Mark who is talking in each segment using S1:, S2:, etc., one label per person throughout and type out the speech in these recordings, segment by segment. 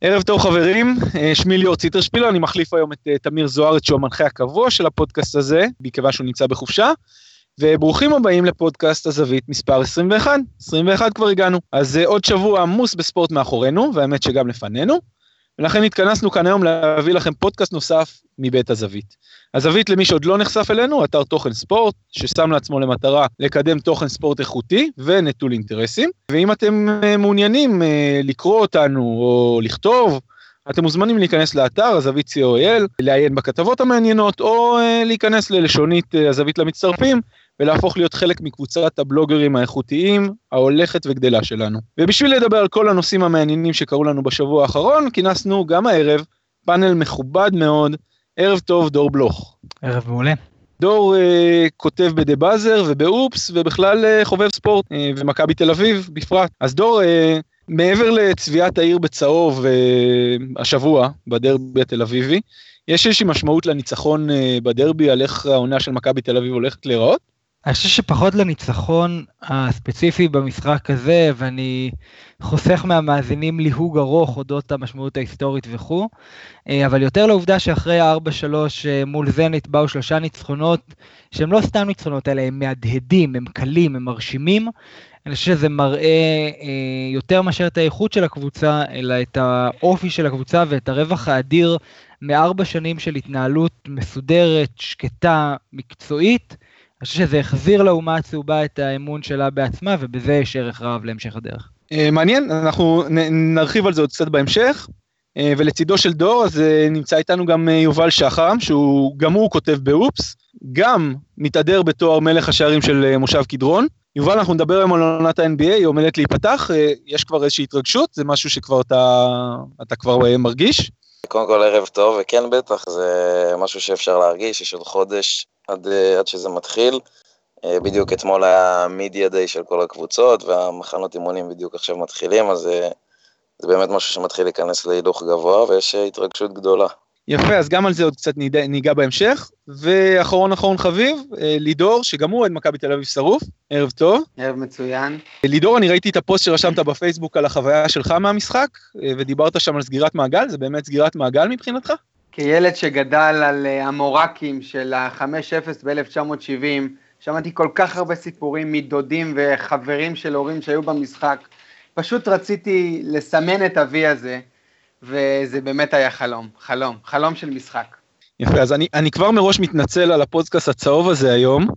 S1: ערב טוב חברים, אה, שמי ליאור ציטרשפילר, אני מחליף היום את אה, תמיר זוארץ שהוא המנחה הקבוע של הפודקאסט הזה, מכיוון שהוא נמצא בחופשה. וברוכים הבאים לפודקאסט הזווית מספר 21, 21 כבר הגענו. אז uh, עוד שבוע עמוס בספורט מאחורינו, והאמת שגם לפנינו, ולכן התכנסנו כאן היום להביא לכם פודקאסט נוסף מבית הזווית. הזווית למי שעוד לא נחשף אלינו, אתר תוכן ספורט, ששם לעצמו למטרה לקדם תוכן ספורט איכותי ונטול אינטרסים, ואם אתם uh, מעוניינים uh, לקרוא אותנו או לכתוב, אתם מוזמנים להיכנס לאתר הזווית co.il, לעיין בכתבות המעניינות, או uh, להיכנס ללשונית הזווית למצטרפים, ולהפוך להיות חלק מקבוצת הבלוגרים האיכותיים ההולכת וגדלה שלנו. ובשביל לדבר על כל הנושאים המעניינים שקרו לנו בשבוע האחרון, כינסנו גם הערב פאנל מכובד מאוד, ערב טוב דור בלוך.
S2: ערב מעולה.
S1: דור אה, כותב בדה באזר ובאופס ובכלל אה, חובב ספורט אה, ומכבי תל אביב בפרט. אז דור, אה, מעבר לצביעת העיר בצהוב אה, השבוע בדרבי התל אביבי, יש איזושהי משמעות לניצחון אה, בדרבי על איך העונה של מכבי תל אביב הולכת להיראות?
S2: אני חושב שפחות לניצחון הספציפי במשחק הזה, ואני חוסך מהמאזינים ליהוג ארוך אודות המשמעות ההיסטורית וכו', אה, אבל יותר לעובדה שאחרי ה-4-3 אה, מול זנית באו שלושה ניצחונות, שהם לא סתם ניצחונות, אלא הם מהדהדים, הם קלים, הם מרשימים. אני חושב שזה מראה אה, יותר מאשר את האיכות של הקבוצה, אלא את האופי של הקבוצה ואת הרווח האדיר מארבע שנים של התנהלות מסודרת, שקטה, מקצועית. אני חושב שזה החזיר לאומה הצהובה את האמון שלה בעצמה, ובזה יש ערך רב להמשך הדרך.
S1: אה, מעניין, אנחנו נרחיב על זה עוד קצת בהמשך. אה, ולצידו של דור, אז אה, נמצא איתנו גם יובל שחם, שהוא גם הוא כותב באופס, גם מתהדר בתואר מלך השערים של מושב קדרון. יובל, אנחנו נדבר היום על עונת ה-NBA, היא עומדת להיפתח, יש כבר איזושהי התרגשות, זה משהו שכבר אתה, אתה כבר מרגיש?
S3: קודם כל ערב טוב, וכן בטח, זה משהו שאפשר להרגיש, יש עוד חודש עד, עד שזה מתחיל. אה, בדיוק אתמול היה מידיה דיי של כל הקבוצות, והמחנות אימונים בדיוק עכשיו מתחילים, אז אה, זה באמת משהו שמתחיל להיכנס להילוך גבוה, ויש אה, התרגשות גדולה.
S1: יפה, אז גם על זה עוד קצת ניגע בהמשך. ואחרון אחרון חביב, לידור, שגם הוא אוהד מכבי תל אביב שרוף, ערב טוב.
S4: ערב מצוין.
S1: לידור, אני ראיתי את הפוסט שרשמת בפייסבוק על החוויה שלך מהמשחק, ודיברת שם על סגירת מעגל, זה באמת סגירת מעגל מבחינתך?
S4: כילד שגדל על המורקים של ה-5-0 ב-1970, שמעתי כל כך הרבה סיפורים מדודים וחברים של הורים שהיו במשחק. פשוט רציתי לסמן את אבי הזה, וזה באמת היה חלום, חלום, חלום של משחק.
S1: יפה, אז אני, אני כבר מראש מתנצל על הפודקאסט הצהוב הזה היום.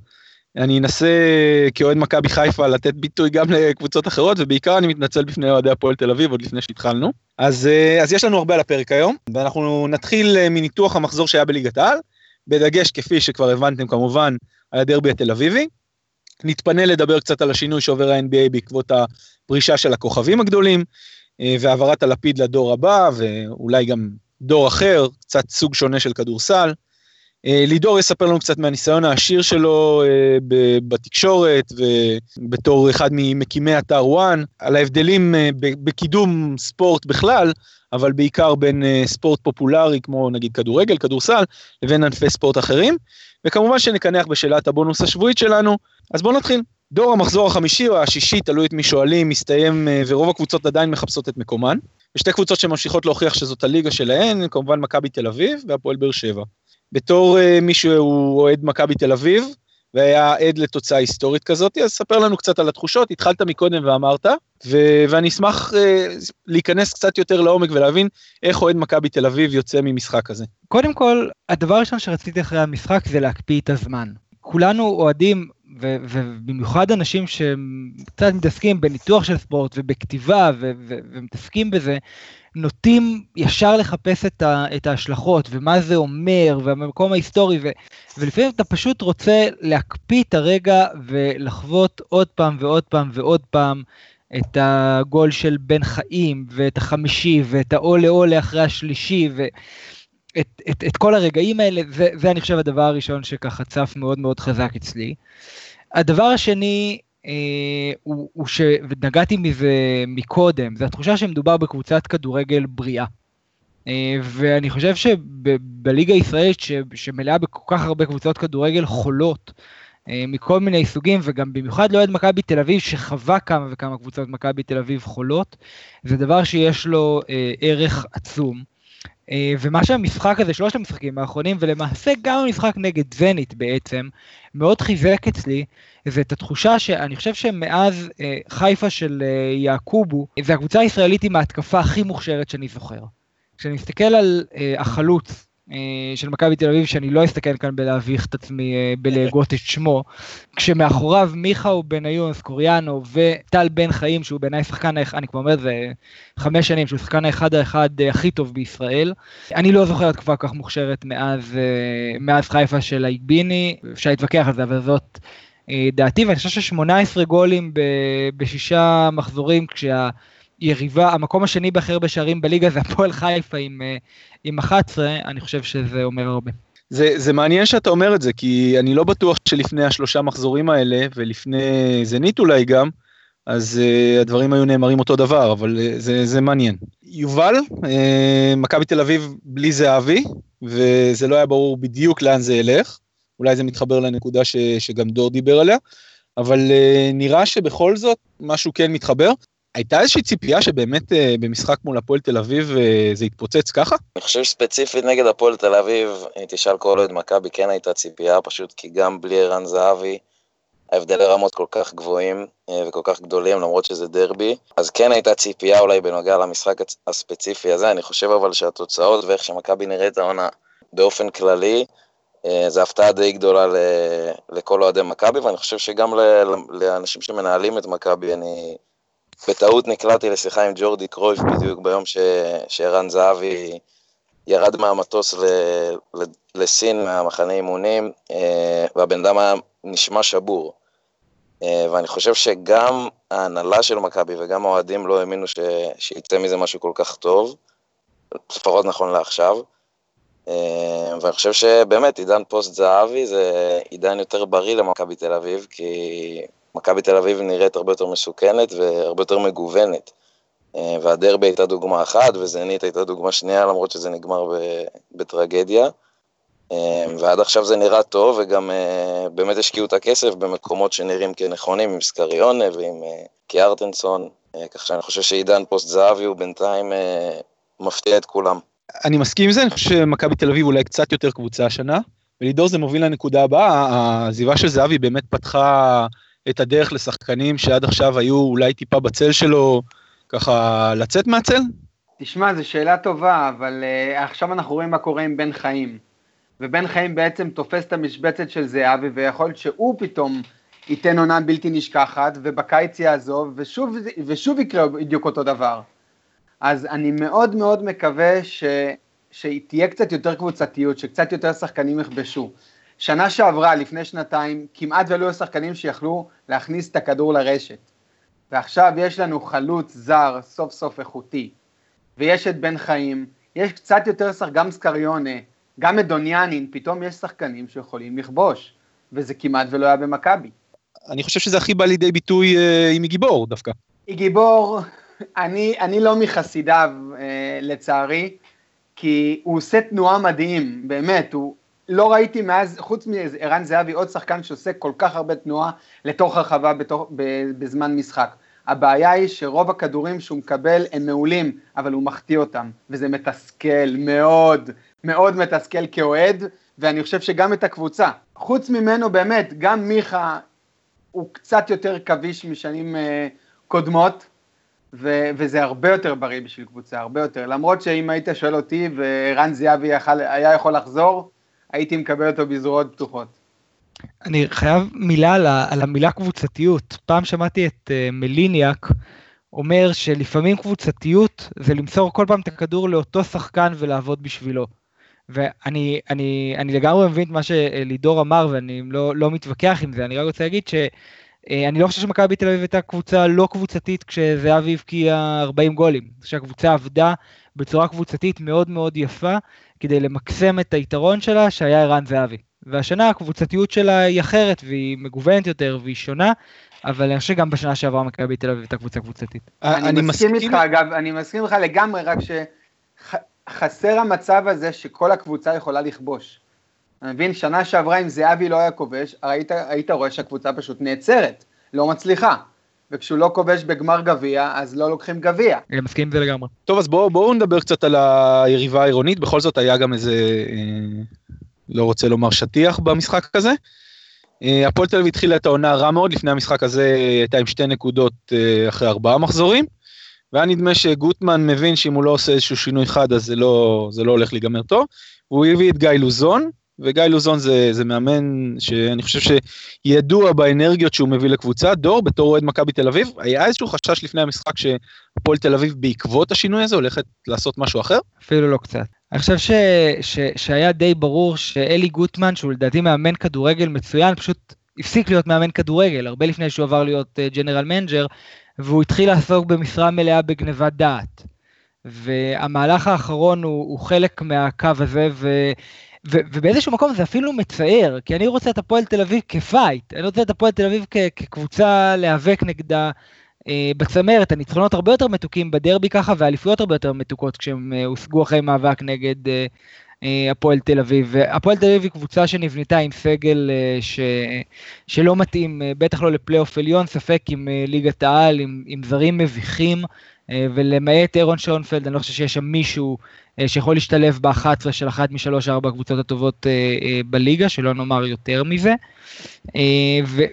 S1: אני אנסה כאוהד מכבי חיפה לתת ביטוי גם לקבוצות אחרות, ובעיקר אני מתנצל בפני אוהדי הפועל תל אביב עוד לפני שהתחלנו. אז, אה, אז יש לנו הרבה על הפרק היום, ואנחנו נתחיל אה, מניתוח המחזור שהיה בליגת העל, בדגש כפי שכבר הבנתם כמובן על הדרבי התל אביבי. נתפנה לדבר קצת על השינוי שעובר ה-NBA בעקבות הפרישה של הכוכבים הגדולים, והעברת הלפיד לדור הבא, ואולי גם דור אחר, קצת סוג שונה של כדורסל. אה, לידור יספר לנו קצת מהניסיון העשיר שלו אה, בתקשורת ובתור אחד ממקימי אתר וואן, על ההבדלים בקידום ספורט בכלל, אבל בעיקר בין ספורט פופולרי כמו נגיד כדורגל, כדורסל, לבין ענפי ספורט אחרים. וכמובן שנקנח בשאלת הבונוס השבועית שלנו, אז בואו נתחיל. דור המחזור החמישי או השישי, תלוי את מי שואלים, מסתיים אה, ורוב הקבוצות עדיין מחפשות את מקומן. ושתי קבוצות שממשיכות להוכיח שזאת הליגה שלהן, כמובן מכבי תל אביב והפועל באר שבע. בתור uh, מי שהוא אוהד מכבי תל אביב, והיה עד לתוצאה היסטורית כזאת, אז ספר לנו קצת על התחושות, התחלת מקודם ואמרת, ו- ואני אשמח uh, להיכנס קצת יותר לעומק ולהבין איך אוהד מכבי תל אביב יוצא ממשחק כזה.
S2: קודם כל, הדבר הראשון שרציתי אחרי המשחק זה להקפיא את הזמן. כולנו אוהדים, ו- ובמיוחד אנשים שקצת מתעסקים בניתוח של ספורט ובכתיבה ו- ו- ומתעסקים בזה, נוטים ישר לחפש את, ה, את ההשלכות ומה זה אומר והמקום ההיסטורי ו, ולפעמים אתה פשוט רוצה להקפיא את הרגע ולחוות עוד פעם ועוד פעם ועוד פעם את הגול של בן חיים ואת החמישי ואת העולה עולה אחרי השלישי ואת את, את כל הרגעים האלה זה, זה אני חושב הדבר הראשון שככה צף מאוד מאוד חזק אצלי. הדבר השני אה, הוא, הוא ש... ונגעתי מזה מקודם, זה התחושה שמדובר בקבוצת כדורגל בריאה. אה, ואני חושב שבליגה הישראלית. שמלאה בכל כך הרבה קבוצות כדורגל חולות, אה, מכל מיני סוגים, וגם במיוחד לאוהד מכבי תל אביב, שחווה כמה וכמה קבוצות מכבי תל אביב חולות, זה דבר שיש לו אה, ערך עצום. אה, ומה שהמשחק הזה, שלושת המשחקים האחרונים, ולמעשה גם המשחק נגד זנית בעצם, מאוד חיזק אצלי, זה את התחושה שאני חושב שמאז אה, חיפה של אה, יעקובו, זה הקבוצה הישראלית עם ההתקפה הכי מוכשרת שאני זוכר. כשאני מסתכל על אה, החלוץ של מכבי תל אביב, שאני לא אסתכל כאן בלהביך את עצמי אה, בלהגות את שמו, כשמאחוריו מיכאו בניון, סקוריאנו וטל בן חיים, שהוא בעיניי שחקן, אני כבר אומר, זה חמש שנים, שהוא שחקן האחד האחד הכי טוב בישראל. אני לא זוכר התקפה כל כך מוכשרת מאז, מאז חיפה של האיגביני, אפשר להתווכח על זה, אבל זאת דעתי, ואני חושב ש-18 גולים בשישה מחזורים, כשה... יריבה, המקום השני בהכי הרבה שערים בליגה זה הפועל חיפה עם, אה, עם 11, אני חושב שזה אומר הרבה.
S1: זה, זה מעניין שאתה אומר את זה, כי אני לא בטוח שלפני השלושה מחזורים האלה, ולפני זנית אולי גם, אז uh, הדברים היו נאמרים אותו דבר, אבל uh, זה, זה מעניין. יובל, uh, מכבי תל אביב בלי זהבי, וזה לא היה ברור בדיוק לאן זה ילך, אולי זה מתחבר לנקודה ש, שגם דור דיבר עליה, אבל uh, נראה שבכל זאת משהו כן מתחבר. הייתה איזושהי ציפייה שבאמת אה, במשחק מול הפועל תל אביב אה, זה יתפוצץ ככה?
S3: אני חושב שספציפית נגד הפועל תל אביב, אם תשאל כל אוהד מכבי, כן הייתה ציפייה, פשוט כי גם בלי ערן זהבי, ההבדלי רמות כל כך גבוהים אה, וכל כך גדולים, למרות שזה דרבי, אז כן הייתה ציפייה אולי בנוגע למשחק הספציפי הזה, אני חושב אבל שהתוצאות ואיך שמכבי נראית העונה באופן כללי, זו הפתעה די גדולה לכל אוהדי מכבי, ואני חושב שגם לאנשים שמנהלים את מכבי, אני... בטעות נקלעתי לשיחה עם ג'ורדי קרויף בדיוק ביום ש... שערן זהבי ירד מהמטוס ל... לסין מהמחנה אימונים, אה, והבן אדם היה נשמע שבור. אה, ואני חושב שגם ההנהלה של מכבי וגם האוהדים לא האמינו ש... שיצא מזה משהו כל כך טוב, לפחות נכון לעכשיו. אה, ואני חושב שבאמת עידן פוסט זהבי זה עידן יותר בריא למכבי תל אביב, כי מכבי תל אביב נראית הרבה יותר מסוכנת והרבה יותר מגוונת. אה, והדרבי הייתה דוגמה אחת, וזנית הייתה דוגמה שנייה, למרות שזה נגמר בטרגדיה. אה, ועד עכשיו זה נראה טוב, וגם אה, באמת השקיעו את הכסף במקומות שנראים כנכונים, עם סקריונה ועם קיארטנסון, כך שאני חושב שעידן פוסט זהבי הוא בינתיים מפתיע את כולם.
S1: אני מסכים עם זה, אני חושב שמכבי תל אביב אולי קצת יותר קבוצה השנה, ולידור זה מוביל לנקודה הבאה, העזיבה של זהבי באמת פתחה את הדרך לשחקנים שעד עכשיו היו אולי טיפה בצל שלו, ככה לצאת מהצל?
S4: תשמע, זו שאלה טובה, אבל uh, עכשיו אנחנו רואים מה קורה עם בן חיים. ובן חיים בעצם תופס את המשבצת של זהבי, ויכול להיות שהוא פתאום ייתן עונה בלתי נשכחת, ובקיץ יעזוב, ושוב, ושוב יקרה בדיוק אותו דבר. אז אני מאוד מאוד מקווה ש, שתהיה קצת יותר קבוצתיות, שקצת יותר שחקנים יכבשו. שנה שעברה, לפני שנתיים, כמעט ולא היו שחקנים שיכלו להכניס את הכדור לרשת. ועכשיו יש לנו חלוץ זר, סוף סוף איכותי, ויש את בן חיים, יש קצת יותר שחק, גם סקריונה, גם את דוניאנין, פתאום יש שחקנים שיכולים לכבוש, וזה כמעט ולא היה במכבי.
S1: אני חושב שזה הכי בא לידי ביטוי אה, עם גיבור דווקא.
S4: גיבור, אני, אני לא מחסידיו אה, לצערי, כי הוא עושה תנועה מדהים, באמת, הוא, לא ראיתי מאז, חוץ מערן זהבי, עוד שחקן שעושה כל כך הרבה תנועה לתוך הרחבה בתוך, בזמן משחק. הבעיה היא שרוב הכדורים שהוא מקבל הם מעולים, אבל הוא מחטיא אותם, וזה מתסכל מאוד, מאוד מתסכל כאוהד, ואני חושב שגם את הקבוצה. חוץ ממנו באמת, גם מיכה הוא קצת יותר כביש משנים uh, קודמות, ו- וזה הרבה יותר בריא בשביל קבוצה, הרבה יותר. למרות שאם היית שואל אותי וערן זהבי היה יכול לחזור, הייתי מקבל אותו בזרועות פתוחות.
S2: אני חייב מילה על, על המילה קבוצתיות. פעם שמעתי את uh, מליניאק אומר שלפעמים קבוצתיות זה למסור כל פעם את הכדור לאותו שחקן ולעבוד בשבילו. ואני אני, אני לגמרי מבין את מה שלידור אמר ואני לא, לא מתווכח עם זה, אני רק רוצה להגיד שאני אה, לא חושב שמכבי תל אביב הייתה קבוצה לא קבוצתית כשזהבי הבקיע 40 גולים. שהקבוצה עבדה בצורה קבוצתית מאוד מאוד יפה, כדי למקסם את היתרון שלה שהיה ערן זהבי. והשנה הקבוצתיות שלה היא אחרת והיא מגוונת יותר והיא שונה, אבל אני חושב שגם בשנה שעברה מכבי תל אביב הייתה קבוצה קבוצתית.
S4: אני מסכים איתך אגב, אני מסכים איתך לגמרי, רק שחסר המצב הזה שכל הקבוצה יכולה לכבוש. אתה מבין? שנה שעברה אם זהבי לא היה כובש, היית, היית רואה שהקבוצה פשוט נעצרת, לא מצליחה. וכשהוא לא כובש בגמר גביע, אז לא לוקחים גביע.
S2: אני מסכים עם זה לגמרי.
S1: טוב, אז בואו בוא נדבר קצת על היריבה העירונית, בכל זאת היה גם איזה, אה, לא רוצה לומר שטיח במשחק הזה. אה, הפועל תל אביב התחילה את העונה רע מאוד, לפני המשחק הזה הייתה עם שתי נקודות אה, אחרי ארבעה מחזורים. והיה נדמה שגוטמן מבין שאם הוא לא עושה איזשהו שינוי חד אז זה לא, זה לא הולך להיגמר טוב. הוא הביא את גיא לוזון, וגיא לוזון זה, זה מאמן שאני חושב שידוע באנרגיות שהוא מביא לקבוצה. דור, בתור אוהד מכבי תל אביב, היה איזשהו חשש לפני המשחק שהפועל תל אביב בעקבות השינוי הזה הולכת לעשות משהו אחר?
S2: אפילו לא קצת. אני חושב ש, ש, שהיה די ברור שאלי גוטמן, שהוא לדעתי מאמן כדורגל מצוין, פשוט הפסיק להיות מאמן כדורגל, הרבה לפני שהוא עבר להיות general אה, manager, והוא התחיל לעסוק במשרה מלאה בגנבת דעת. והמהלך האחרון הוא, הוא חלק מהקו הזה, ו, ובאיזשהו מקום זה אפילו מצער, כי אני רוצה את הפועל תל אביב כפייט, אני רוצה את הפועל תל אביב כ, כקבוצה להיאבק נגדה אה, בצמרת, הניצחונות הרבה יותר מתוקים בדרבי ככה, והאליפויות הרבה יותר מתוקות כשהם אה, הושגו אחרי מאבק נגד אה, אה, הפועל תל אביב. הפועל תל אביב היא קבוצה שנבנתה עם סגל אה, ש... שלא מתאים, אה, בטח לא לפלייאוף עליון, ספק עם ליגת העל, עם, עם זרים מביכים, ולמעט אירון שונפלד, אני לא חושב שיש שם מישהו שיכול להשתלב ב-11 של אחת משלוש ארבע הקבוצות הטובות בליגה, שלא נאמר יותר מזה.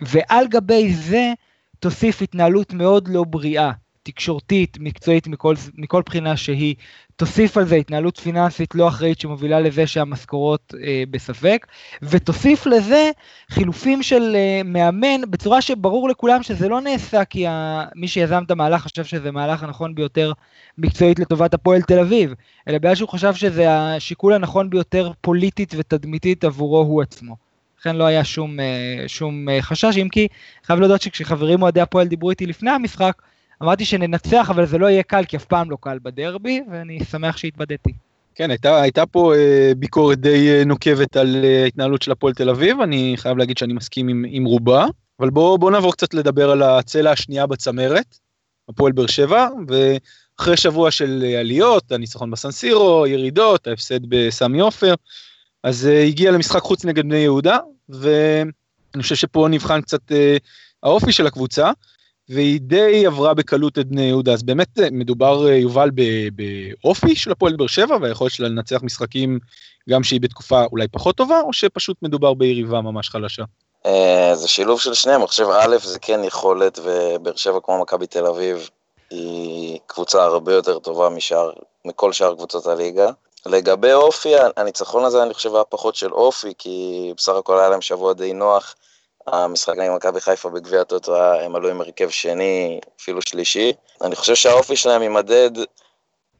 S2: ועל גבי זה תוסיף התנהלות מאוד לא בריאה, תקשורתית, מקצועית מכל, מכל בחינה שהיא, תוסיף על זה התנהלות פיננסית לא אחראית שמובילה לזה שהמשכורות אה, בספק, ותוסיף לזה חילופים של אה, מאמן בצורה שברור לכולם שזה לא נעשה כי ה, מי שיזם את המהלך חשב שזה מהלך הנכון ביותר מקצועית לטובת הפועל תל אביב, אלא בגלל שהוא חשב שזה השיקול הנכון ביותר פוליטית ותדמיתית עבורו הוא עצמו. לכן לא היה שום, אה, שום אה, חשש, אם כי חייב להודות שכשחברים אוהדי הפועל דיברו איתי לפני המשחק, אמרתי שננצח, אבל זה לא יהיה קל, כי אף פעם לא קל בדרבי, ואני שמח שהתבדיתי.
S1: כן, הייתה, הייתה פה אה, ביקורת די אה, נוקבת על אה, של הפועל תל אביב, אני חייב להגיד שאני מסכים עם, עם רובה, אבל בואו בוא נעבור קצת לדבר על הצלע השנייה בצמרת, הפועל באר שבע, ואחרי שבוע של אה, עליות, הניצחון בסנסירו, ירידות, ההפסד בסמי עופר, אז אה, הגיע למשחק חוץ נגד בני יהודה, ואני חושב שפה נבחן קצת אה, האופי של הקבוצה. והיא די עברה בקלות את בני יהודה, אז באמת אה, מדובר, אה, יובל, באופי של הפועל באר שבע, והיכולת שלה לנצח משחקים גם שהיא בתקופה אולי פחות טובה, או שפשוט מדובר ביריבה ממש חלשה?
S3: אה, זה שילוב של שניהם, אני חושב א', זה כן יכולת, ובאר שבע כמו מכבי תל אביב, היא קבוצה הרבה יותר טובה משאר, מכל שאר קבוצות הליגה. לגבי אופי, הניצחון הזה אני חושב היה פחות של אופי, כי בסך הכל היה להם שבוע די נוח. המשחק עם מכבי חיפה בגביע הטוטו, הם עלו עם הרכב שני, אפילו שלישי. אני חושב שהאופי שלהם יימדד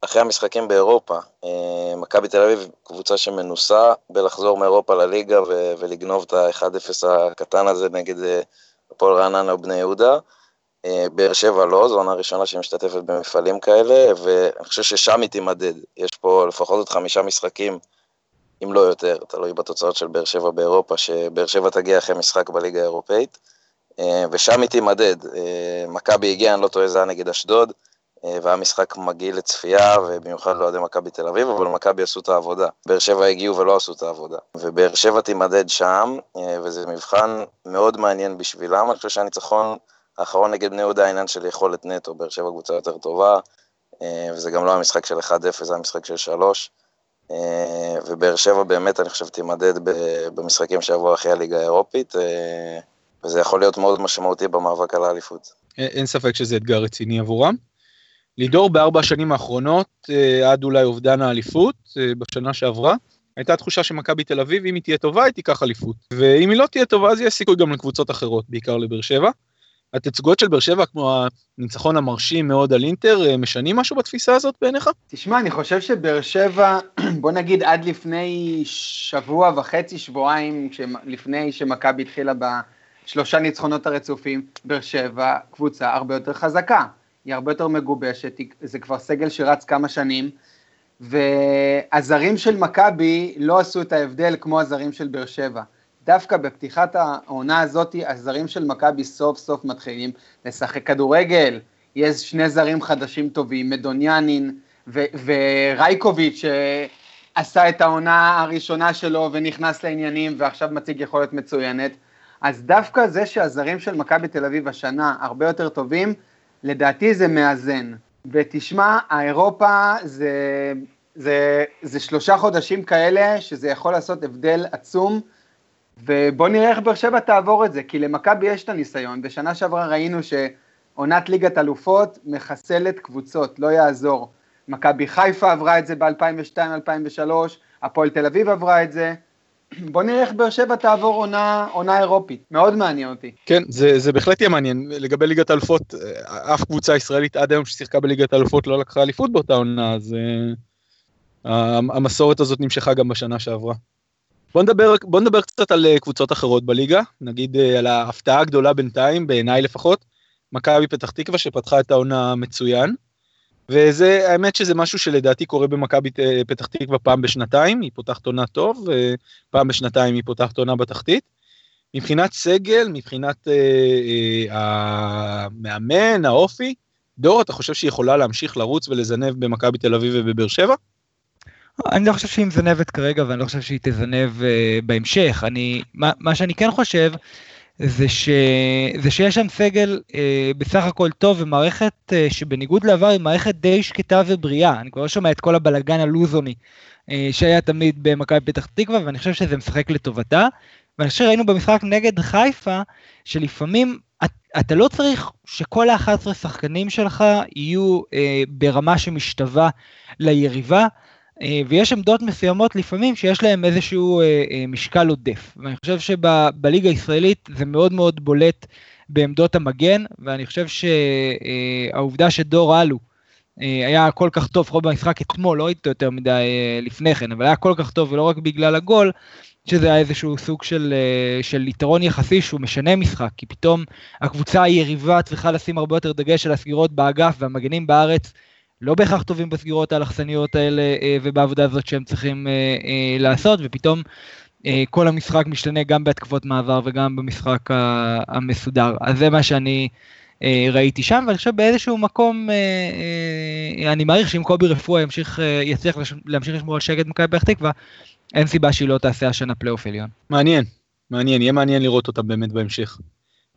S3: אחרי המשחקים באירופה. אה, מכבי תל אביב, קבוצה שמנוסה בלחזור מאירופה לליגה ו- ולגנוב את ה-1-0 הקטן הזה נגד אה, הפועל רעננה ובני יהודה. אה, באר שבע לא, זו עונה ראשונה שהיא משתתפת במפעלים כאלה, ואני חושב ששם היא תימדד. יש פה לפחות עוד חמישה משחקים אם לא יותר, תלוי בתוצאות של באר שבע באירופה, שבאר שבע תגיע אחרי משחק בליגה האירופאית, אה, ושם היא תימדד. אה, מכבי הגיע, אני לא טועה, זה היה נגד אשדוד, אה, והיה משחק מגעיל לצפייה, ובמיוחד לאוהדי מכבי תל אביב, אבל מכבי עשו את העבודה. באר שבע הגיעו ולא עשו את העבודה. ובאר שבע תימדד שם, וזה מבחן מאוד מעניין בשבילם. אני חושב שהניצחון האחרון נגד בני יהודה העניין של יכולת נטו, באר שבע קבוצה יותר טובה, וזה גם לא המשחק של 1-0, זה המשחק של 3. אה, ובאר שבע באמת, אני חושב, תימדד במשחקים שיבואו אחרי הליגה האירופית, אה, וזה יכול להיות מאוד משמעותי במאבק על האליפות.
S1: אין ספק שזה אתגר רציני עבורם. לידור בארבע השנים האחרונות, אה, עד אולי אובדן האליפות בשנה שעברה, הייתה תחושה שמכבי תל אביב, אם היא תהיה טובה, היא תיקח אליפות. ואם היא לא תהיה טובה, אז יש סיכוי גם לקבוצות אחרות, בעיקר לבאר שבע. התצוגות של באר שבע, כמו הניצחון המרשים מאוד על אינטר, אה, משנים משהו בתפיסה הזאת בעיניך?
S4: תשמע, אני חושב שבאר שבע, בוא נגיד עד לפני שבוע וחצי, שבועיים, לפני שמכבי התחילה בשלושה ניצחונות הרצופים, באר שבע קבוצה הרבה יותר חזקה. היא הרבה יותר מגובשת, זה כבר סגל שרץ כמה שנים, והזרים של מכבי לא עשו את ההבדל כמו הזרים של באר שבע. דווקא בפתיחת העונה הזאת, הזרים של מכבי סוף סוף מתחילים לשחק כדורגל. יש שני זרים חדשים טובים, מדוניאנין ורייקוביץ', עשה את העונה הראשונה שלו ונכנס לעניינים ועכשיו מציג יכולת מצוינת. אז דווקא זה שהזרים של מכבי תל אביב השנה הרבה יותר טובים, לדעתי זה מאזן. ותשמע, האירופה זה, זה, זה שלושה חודשים כאלה שזה יכול לעשות הבדל עצום, ובוא נראה איך באר שבע תעבור את זה, כי למכבי יש את הניסיון. בשנה שעברה ראינו שעונת ליגת אלופות מחסלת קבוצות, לא יעזור. מכבי חיפה עברה את זה ב-2002-2003, הפועל תל אביב עברה את זה. בוא נראה איך באר שבע תעבור עונה, עונה אירופית, מאוד מעניין אותי.
S1: כן, זה, זה בהחלט יהיה מעניין. לגבי ליגת האלופות, אה, אף קבוצה ישראלית עד היום ששיחקה בליגת האלופות לא לקחה אליפות באותה עונה, אז uh, המסורת הזאת נמשכה גם בשנה שעברה. בוא נדבר, בוא נדבר קצת על אה, קבוצות אחרות בליגה, נגיד על ההפתעה הגדולה בינתיים, בעיניי לפחות, מכבי פתח תקווה שפתחה את העונה מצוין. וזה, האמת שזה משהו שלדעתי קורה במכבי פתח תקווה פעם בשנתיים, היא פותחת עונה טוב, ופעם בשנתיים היא פותחת עונה בתחתית. מבחינת סגל, מבחינת אה, אה, המאמן, האופי, דור, אתה חושב שהיא יכולה להמשיך לרוץ ולזנב במכבי תל אביב ובבאר שבע?
S2: אני לא חושב שהיא מזנבת כרגע ואני לא חושב שהיא תזנב uh, בהמשך. אני, מה, מה שאני כן חושב זה, ש... זה שיש שם סגל אה, בסך הכל טוב ומערכת אה, שבניגוד לעבר היא מערכת די שקטה ובריאה. אני כבר לא שומע את כל הבלגן הלוזוני אה, שהיה תמיד במכבי פתח תקווה ואני חושב שזה משחק לטובתה. ואני חושב שראינו במשחק נגד חיפה שלפעמים את, אתה לא צריך שכל ה-11 שחקנים שלך יהיו אה, ברמה שמשתווה ליריבה. אה, ויש עמדות מסוימות לפעמים שיש להם איזשהו אה, אה, משקל עודף. ואני חושב שבליגה הישראלית זה מאוד מאוד בולט בעמדות המגן, ואני חושב שהעובדה שדור אלו היה כל כך טוב, לפחות במשחק אתמול, לא הייתי יותר מדי לפני כן, אבל היה כל כך טוב ולא רק בגלל הגול, שזה היה איזשהו סוג של, של יתרון יחסי שהוא משנה משחק, כי פתאום הקבוצה היריבה צריכה לשים הרבה יותר דגש על הסגירות באגף והמגנים בארץ לא בהכרח טובים בסגירות האלכסניות האלה אה, ובעבודה הזאת שהם צריכים אה, אה, לעשות, ופתאום כל המשחק משתנה גם בהתקפות מעבר וגם במשחק המסודר. אז זה מה שאני ראיתי שם, ואני חושב באיזשהו מקום, אני מעריך שאם קובי רפואה ימשיך, יצליח להמשיך לשמור על שקט מכבי פתח תקווה, אין סיבה שהיא לא תעשה השנה פלייאוף עליון.
S1: מעניין, מעניין, יהיה מעניין לראות אותה באמת בהמשך.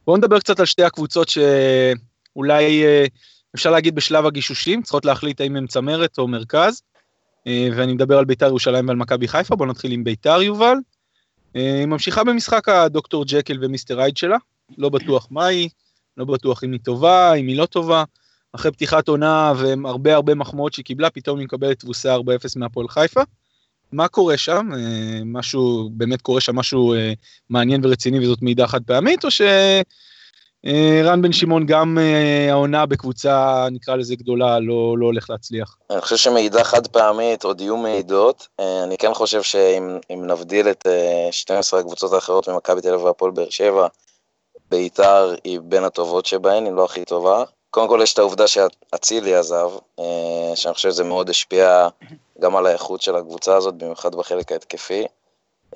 S1: בואו נדבר קצת על שתי הקבוצות שאולי אפשר להגיד בשלב הגישושים, צריכות להחליט האם הם צמרת או מרכז, אה, ואני מדבר על ביתר ירושלים ועל מכבי חיפה, בואו נתחיל עם ביתר יובל. היא אה, ממשיכה במשחק הדוקטור ג'קל ומיסטר הייד שלה, לא בטוח מה היא, לא בטוח אם היא טובה, אם היא לא טובה. אחרי פתיחת עונה והרבה הרבה מחמאות שהיא קיבלה, פתאום היא מקבלת תבוסה 4-0 מהפועל חיפה. מה קורה שם? אה, משהו, באמת קורה שם משהו מעניין ורציני וזאת מעידה חד פעמית, או ש... רן בן שמעון גם אה, העונה בקבוצה נקרא לזה גדולה לא, לא הולך להצליח.
S3: אני חושב שמעידה חד פעמית עוד יהיו מעידות, אה, אני כן חושב שאם נבדיל את 12 הקבוצות האחרות ממכבי תל אביב והפועל באר שבע, בית"ר היא בין הטובות שבהן, אם לא הכי טובה. קודם כל יש את העובדה שאצילי עזב, שאני חושב שזה מאוד השפיע גם על האיכות של הקבוצה הזאת, במיוחד בחלק ההתקפי.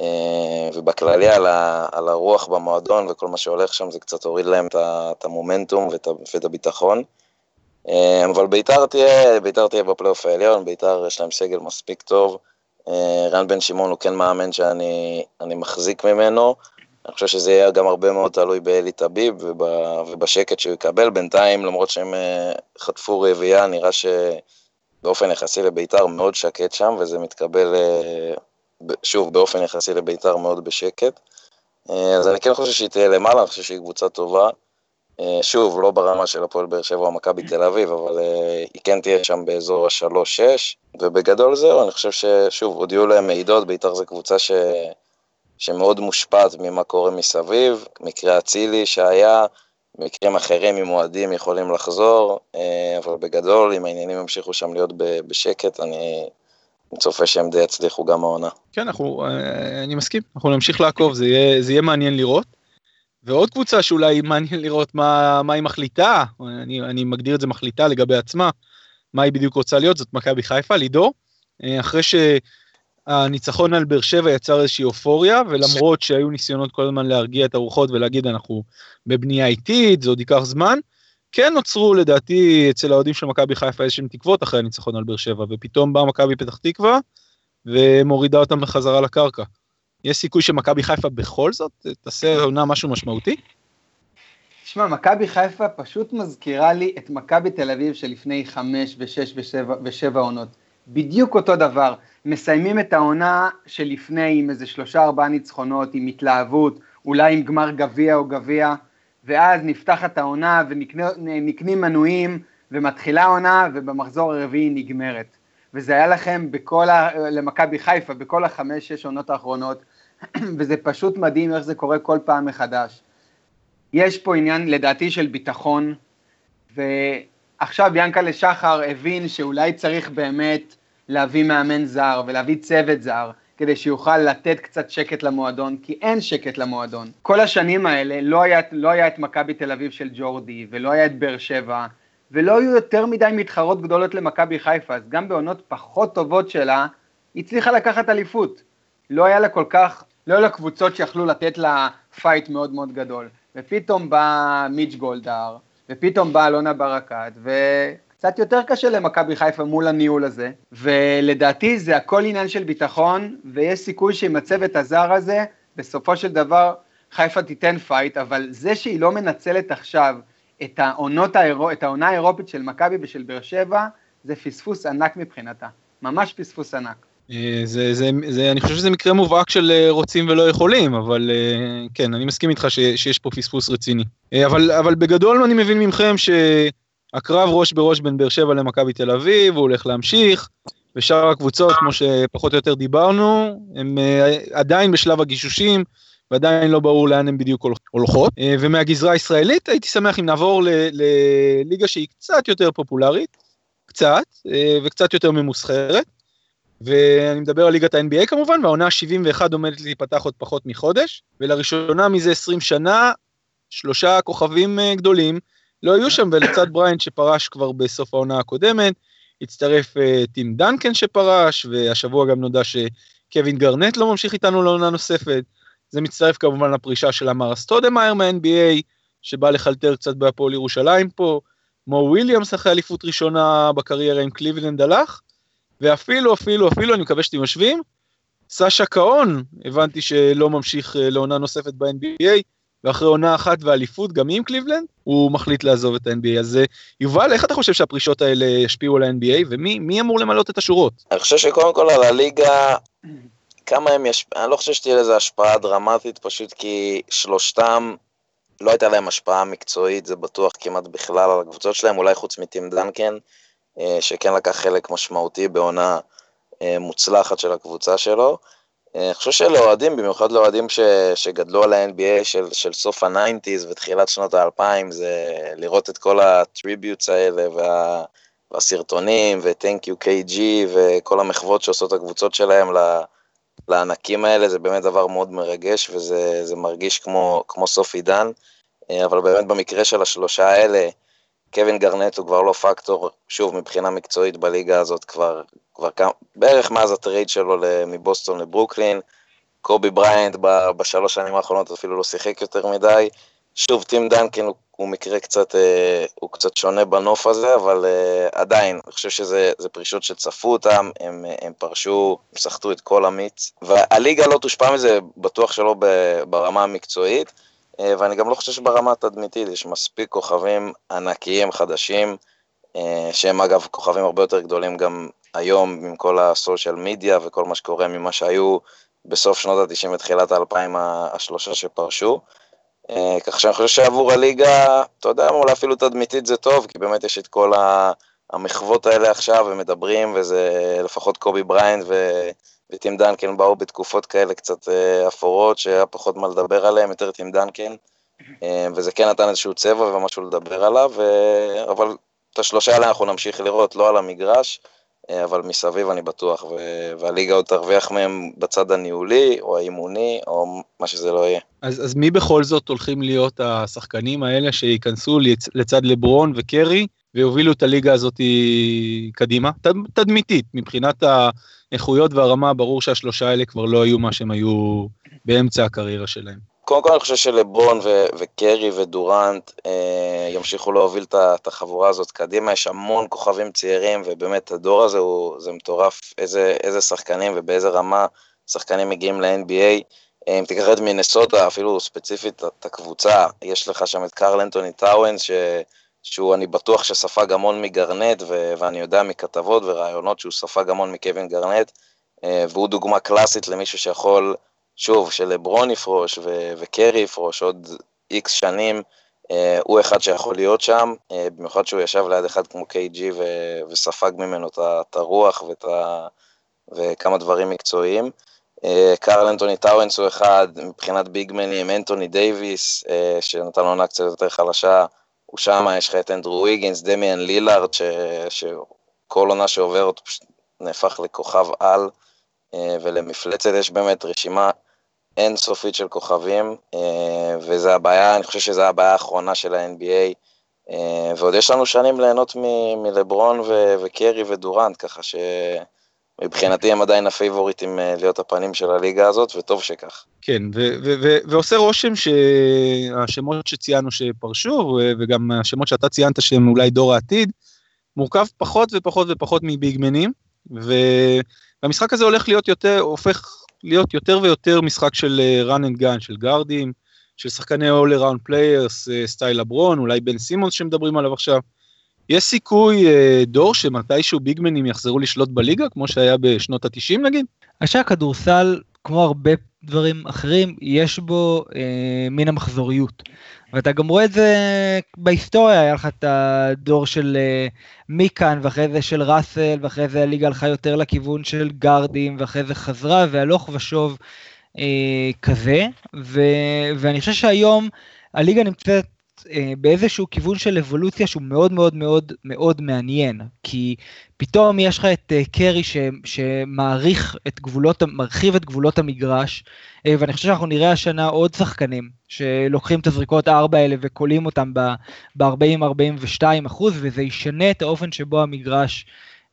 S3: אה, ובכללי על, ה, על הרוח במועדון וכל מה שהולך שם, זה קצת הוריד להם את המומנטום ואת, ואת הביטחון. אה, אבל ביתר תהיה, ביתר תהיה בפלייאוף העליון, ביתר יש להם סגל מספיק טוב. אה, רן בן שמעון הוא כן מאמן שאני מחזיק ממנו. אני חושב שזה יהיה גם הרבה מאוד תלוי באלי טביב ובשקט שהוא יקבל. בינתיים, למרות שהם חטפו רביעייה, נראה שבאופן יחסי לביתר מאוד שקט שם, וזה מתקבל שוב, באופן יחסי לביתר מאוד בשקט. אה, אז אני כן חושב שהיא תהיה למעלה, אני חושב שהיא קבוצה טובה. אה, שוב, לא ברמה של הפועל באר שבע או מכבי תל אביב, אבל אה, היא כן תהיה שם באזור ה-3-6, ובגדול זהו, אני חושב ששוב, עוד יהיו להם מעידות, ביתר זו קבוצה ש... שמאוד מושפעת ממה קורה מסביב, מקרה אצילי שהיה, מקרים אחרים עם אוהדים יכולים לחזור, אבל בגדול, אם העניינים ימשיכו שם להיות בשקט, אני אני צופה שהם די יצליחו גם העונה.
S1: כן, אנחנו, אה, אני מסכים, אנחנו נמשיך לעקוב, זה יהיה, זה יהיה מעניין לראות. ועוד קבוצה שאולי מעניין לראות מה, מה היא מחליטה, אני, אני מגדיר את זה מחליטה לגבי עצמה, מה היא בדיוק רוצה להיות, זאת מכבי חיפה, לידור. אה, אחרי שהניצחון על באר שבע יצר איזושהי אופוריה, ולמרות שהיו ניסיונות כל הזמן להרגיע את הרוחות ולהגיד אנחנו בבנייה איטית, זה עוד ייקח זמן, כן נוצרו לדעתי אצל האוהדים של מכבי חיפה איזשהם תקוות אחרי הניצחון על באר שבע, ופתאום באה מכבי פתח תקווה, ומורידה אותם בחזרה לקרקע. יש סיכוי שמכבי חיפה בכל זאת תעשה עונה משהו משמעותי?
S4: תשמע, מכבי חיפה פשוט מזכירה לי את מכבי תל אביב שלפני חמש ושש ושבע, ושבע עונות. בדיוק אותו דבר. מסיימים את העונה שלפני עם איזה שלושה ארבעה ניצחונות, עם התלהבות, אולי עם גמר גביע או גביע, ואז נפתחת העונה ונקנים מנויים, ומתחילה העונה, ובמחזור הרביעי נגמרת. וזה היה לכם בכל ה... למכבי חיפה, בכל החמש-שש עונות האחרונות, וזה פשוט מדהים איך זה קורה כל פעם מחדש. יש פה עניין, לדעתי, של ביטחון, ועכשיו ינקלה שחר הבין שאולי צריך באמת להביא מאמן זר ולהביא צוות זר, כדי שיוכל לתת קצת שקט למועדון, כי אין שקט למועדון. כל השנים האלה לא היה, לא היה את מכבי תל אביב של ג'ורדי, ולא היה את באר שבע, ולא היו יותר מדי מתחרות גדולות למכבי חיפה, אז גם בעונות פחות טובות שלה, היא הצליחה לקחת אליפות. לא היה לה כל כך, לא היה לה קבוצות שיכלו לתת לה fight מאוד מאוד גדול. ופתאום בא מיץ' גולדהר, ופתאום בא אלונה ברקת, וקצת יותר קשה למכבי חיפה מול הניהול הזה, ולדעתי זה הכל עניין של ביטחון, ויש סיכוי שעם הצוות הזר הזה, בסופו של דבר חיפה תיתן fight, אבל זה שהיא לא מנצלת עכשיו את, העונות האירו, את העונה האירופית של מכבי ושל באר שבע, זה פספוס ענק מבחינתה, ממש פספוס ענק.
S1: אה, זה, זה, זה, אני חושב שזה מקרה מובהק של אה, רוצים ולא יכולים, אבל אה, כן, אני מסכים איתך ש, שיש פה פספוס רציני. אבל, אבל בגדול אני מבין מכם שהקרב ראש בראש בין באר שבע למכבי תל אביב, הוא הולך להמשיך, ושאר הקבוצות, כמו שפחות או יותר דיברנו, הם עדיין בשלב הגישושים, ועדיין לא ברור לאן הן בדיוק הולכות. ומהגזרה הישראלית הייתי שמח אם נעבור לליגה שהיא קצת יותר פופולרית, קצת, וקצת יותר ממוסחרת. ואני מדבר על ליגת ה-NBA כמובן, והעונה ה-71 עומדת להיפתח עוד פחות מחודש, ולראשונה מזה 20 שנה, שלושה כוכבים גדולים לא יהיו שם, ולצד בריינט שפרש כבר בסוף העונה הקודמת, הצטרף אה, טים דנקן שפרש, והשבוע גם נודע שקווין גארנט לא ממשיך איתנו לעונה נוספת. זה מצטרף כמובן לפרישה של אמר סטודמאייר מה-NBA, שבא לחלטר קצת בהפועל ירושלים פה. מו וויליאמס אחרי אליפות ראשונה בקריירה עם קליבלנד הלך, ואפילו, אפילו, אפילו, אני מקווה שאתם יושבים, סשה קאון, הבנתי שלא ממשיך אה, לעונה נוספת ב-NBA, ואחרי עונה אחת ואליפות, גם עם קליבלנד, הוא מחליט לעזוב את ה-NBA. אז אה, יובל, איך אתה חושב שהפרישות האלה ישפיעו על ה-NBA, ומי אמור למלות את השורות?
S3: אני חושב שקודם כל על הליגה, כמה הם ישפיעו, אני לא חושב שתהיה לזה השפעה דרמטית, פשוט כי שלושתם, לא הייתה להם השפעה מקצועית, זה בטוח כמעט בכלל על הקבוצות שלהם, אולי חוץ מטים דנקן. אה, שכן לקח חלק משמעותי בעונה אה, מוצלחת של הקבוצה שלו. אה, אני חושב שלאוהדים, במיוחד לאוהדים ש, שגדלו על ה-NBA של, של סוף ה-90's ותחילת שנות ה-2000, זה לראות את כל הטריביוטס האלה וה, והסרטונים ו-Thank you KG וכל המחוות שעושות הקבוצות שלהם לענקים האלה, זה באמת דבר מאוד מרגש וזה מרגיש כמו, כמו סוף עידן. אבל באמת במקרה של השלושה האלה, קווין גארנט הוא כבר לא פקטור, שוב, מבחינה מקצועית בליגה הזאת כבר, כבר כמה, בערך מאז ה trade שלו מבוסטון לברוקלין. קובי בריינט בשלוש שנים האחרונות אפילו לא שיחק יותר מדי. שוב, טים דנקן הוא, הוא מקרה קצת, אה, הוא קצת שונה בנוף הזה, אבל אה, עדיין, אני חושב שזה פרישות שצפו אותם, הם, הם פרשו, הם סחטו את כל המיץ, והליגה לא תושפע מזה, בטוח שלא ברמה המקצועית. אה, ואני גם לא חושב שברמה התדמיתית יש מספיק כוכבים ענקיים חדשים, אה, שהם אגב כוכבים הרבה יותר גדולים גם היום עם כל הסושיאל מדיה וכל מה שקורה ממה שהיו בסוף שנות ה-90 ותחילת ה-2000 השלושה שפרשו. אה, כך שאני חושב שעבור הליגה, אתה יודע, אולי אפילו תדמיתית זה טוב, כי באמת יש את כל המחוות האלה עכשיו, ומדברים, וזה לפחות קובי בריינט ו... וטים דנקן באו בתקופות כאלה קצת אה, אפורות, שהיה פחות מה לדבר עליהם, יותר טים דנקן, אה, וזה כן נתן איזשהו צבע ומשהו לדבר עליו, אה, אבל את השלושה האלה אנחנו נמשיך לראות, לא על המגרש, אבל מסביב אני בטוח, והליגה עוד תרוויח מהם בצד הניהולי, או האימוני, או מה שזה לא יהיה.
S1: אז, אז מי בכל זאת הולכים להיות השחקנים האלה שייכנסו לצד לברון וקרי, ויובילו את הליגה הזאת קדימה, תדמיתית, מבחינת האיכויות והרמה, ברור שהשלושה האלה כבר לא היו מה שהם היו באמצע הקריירה שלהם.
S3: קודם כל אני חושב שלברון ו- וקרי ודורנט אה, ימשיכו להוביל את החבורה הזאת קדימה, יש המון כוכבים צעירים, ובאמת הדור הזה הוא, זה מטורף, איזה, איזה שחקנים ובאיזה רמה שחקנים מגיעים ל-NBA. אה, אם תיקח את מינסוטה, אפילו ספציפית את הקבוצה, יש לך שם את קרל אנטוני טאוונס, ש... שהוא, אני בטוח שספג המון מגרנט, ו- ואני יודע מכתבות ורעיונות שהוא ספג המון מקווין גרנט, אה, והוא דוגמה קלאסית למישהו שיכול, שוב, שלברון יפרוש ו- וקרי יפרוש עוד איקס שנים, אה, הוא אחד שיכול להיות שם, אה, במיוחד שהוא ישב ליד אחד כמו KG ו- וספג ממנו את הרוח ואת ה- וכמה דברים מקצועיים. קארל אנטוני טאוונס הוא אחד, מבחינת ביגמנים, אנטוני דייוויס, שנתן עונה קצת יותר חלשה, הוא שם, יש לך את אנדרו ויגינס, דמיאן לילארד, ש... שכל עונה שעוברת פשוט נהפך לכוכב על, אה, ולמפלצת יש באמת רשימה אינסופית של כוכבים, אה, וזה הבעיה, אני חושב שזו הבעיה האחרונה של ה-NBA, אה, ועוד יש לנו שנים ליהנות מלברון ו- וקרי ודורנט, ככה ש... מבחינתי הם עדיין הפייבוריטים אה, להיות הפנים של הליגה הזאת, וטוב שכך.
S1: כן, ועושה רושם שהשמות שציינו שפרשו, וגם השמות שאתה ציינת שהם אולי דור העתיד, מורכב פחות ופחות ופחות מביגמנים, והמשחק הזה הולך להיות יותר, הופך להיות יותר ויותר משחק של אה, run and gun, של גארדים, של שחקני all around players, אה, סטייל לברון, אולי בן סימונס שמדברים עליו עכשיו. יש סיכוי, אה, דור, שמתישהו ביגמנים יחזרו לשלוט בליגה, כמו שהיה בשנות ה-90 נגיד?
S2: אני חושב שהכדורסל, כמו הרבה דברים אחרים, יש בו אה, מין המחזוריות. ואתה גם רואה את זה בהיסטוריה, היה לך את הדור של אה, מיקאן, ואחרי זה של ראסל, ואחרי זה הליגה הלכה יותר לכיוון של גארדים, ואחרי זה חזרה, והלוך ושוב אה, כזה. ו, ואני חושב שהיום הליגה נמצאת אה, באיזשהו כיוון של אבולוציה שהוא מאוד מאוד מאוד מאוד מעניין, כי פתאום יש לך את אה, קרי ש, שמעריך את גבולות, מרחיב את גבולות המגרש, אה, ואני חושב שאנחנו נראה השנה עוד שחקנים שלוקחים את הזריקות הארבע האלה וקולים אותם ב-40-42 אחוז, וזה ישנה את האופן שבו המגרש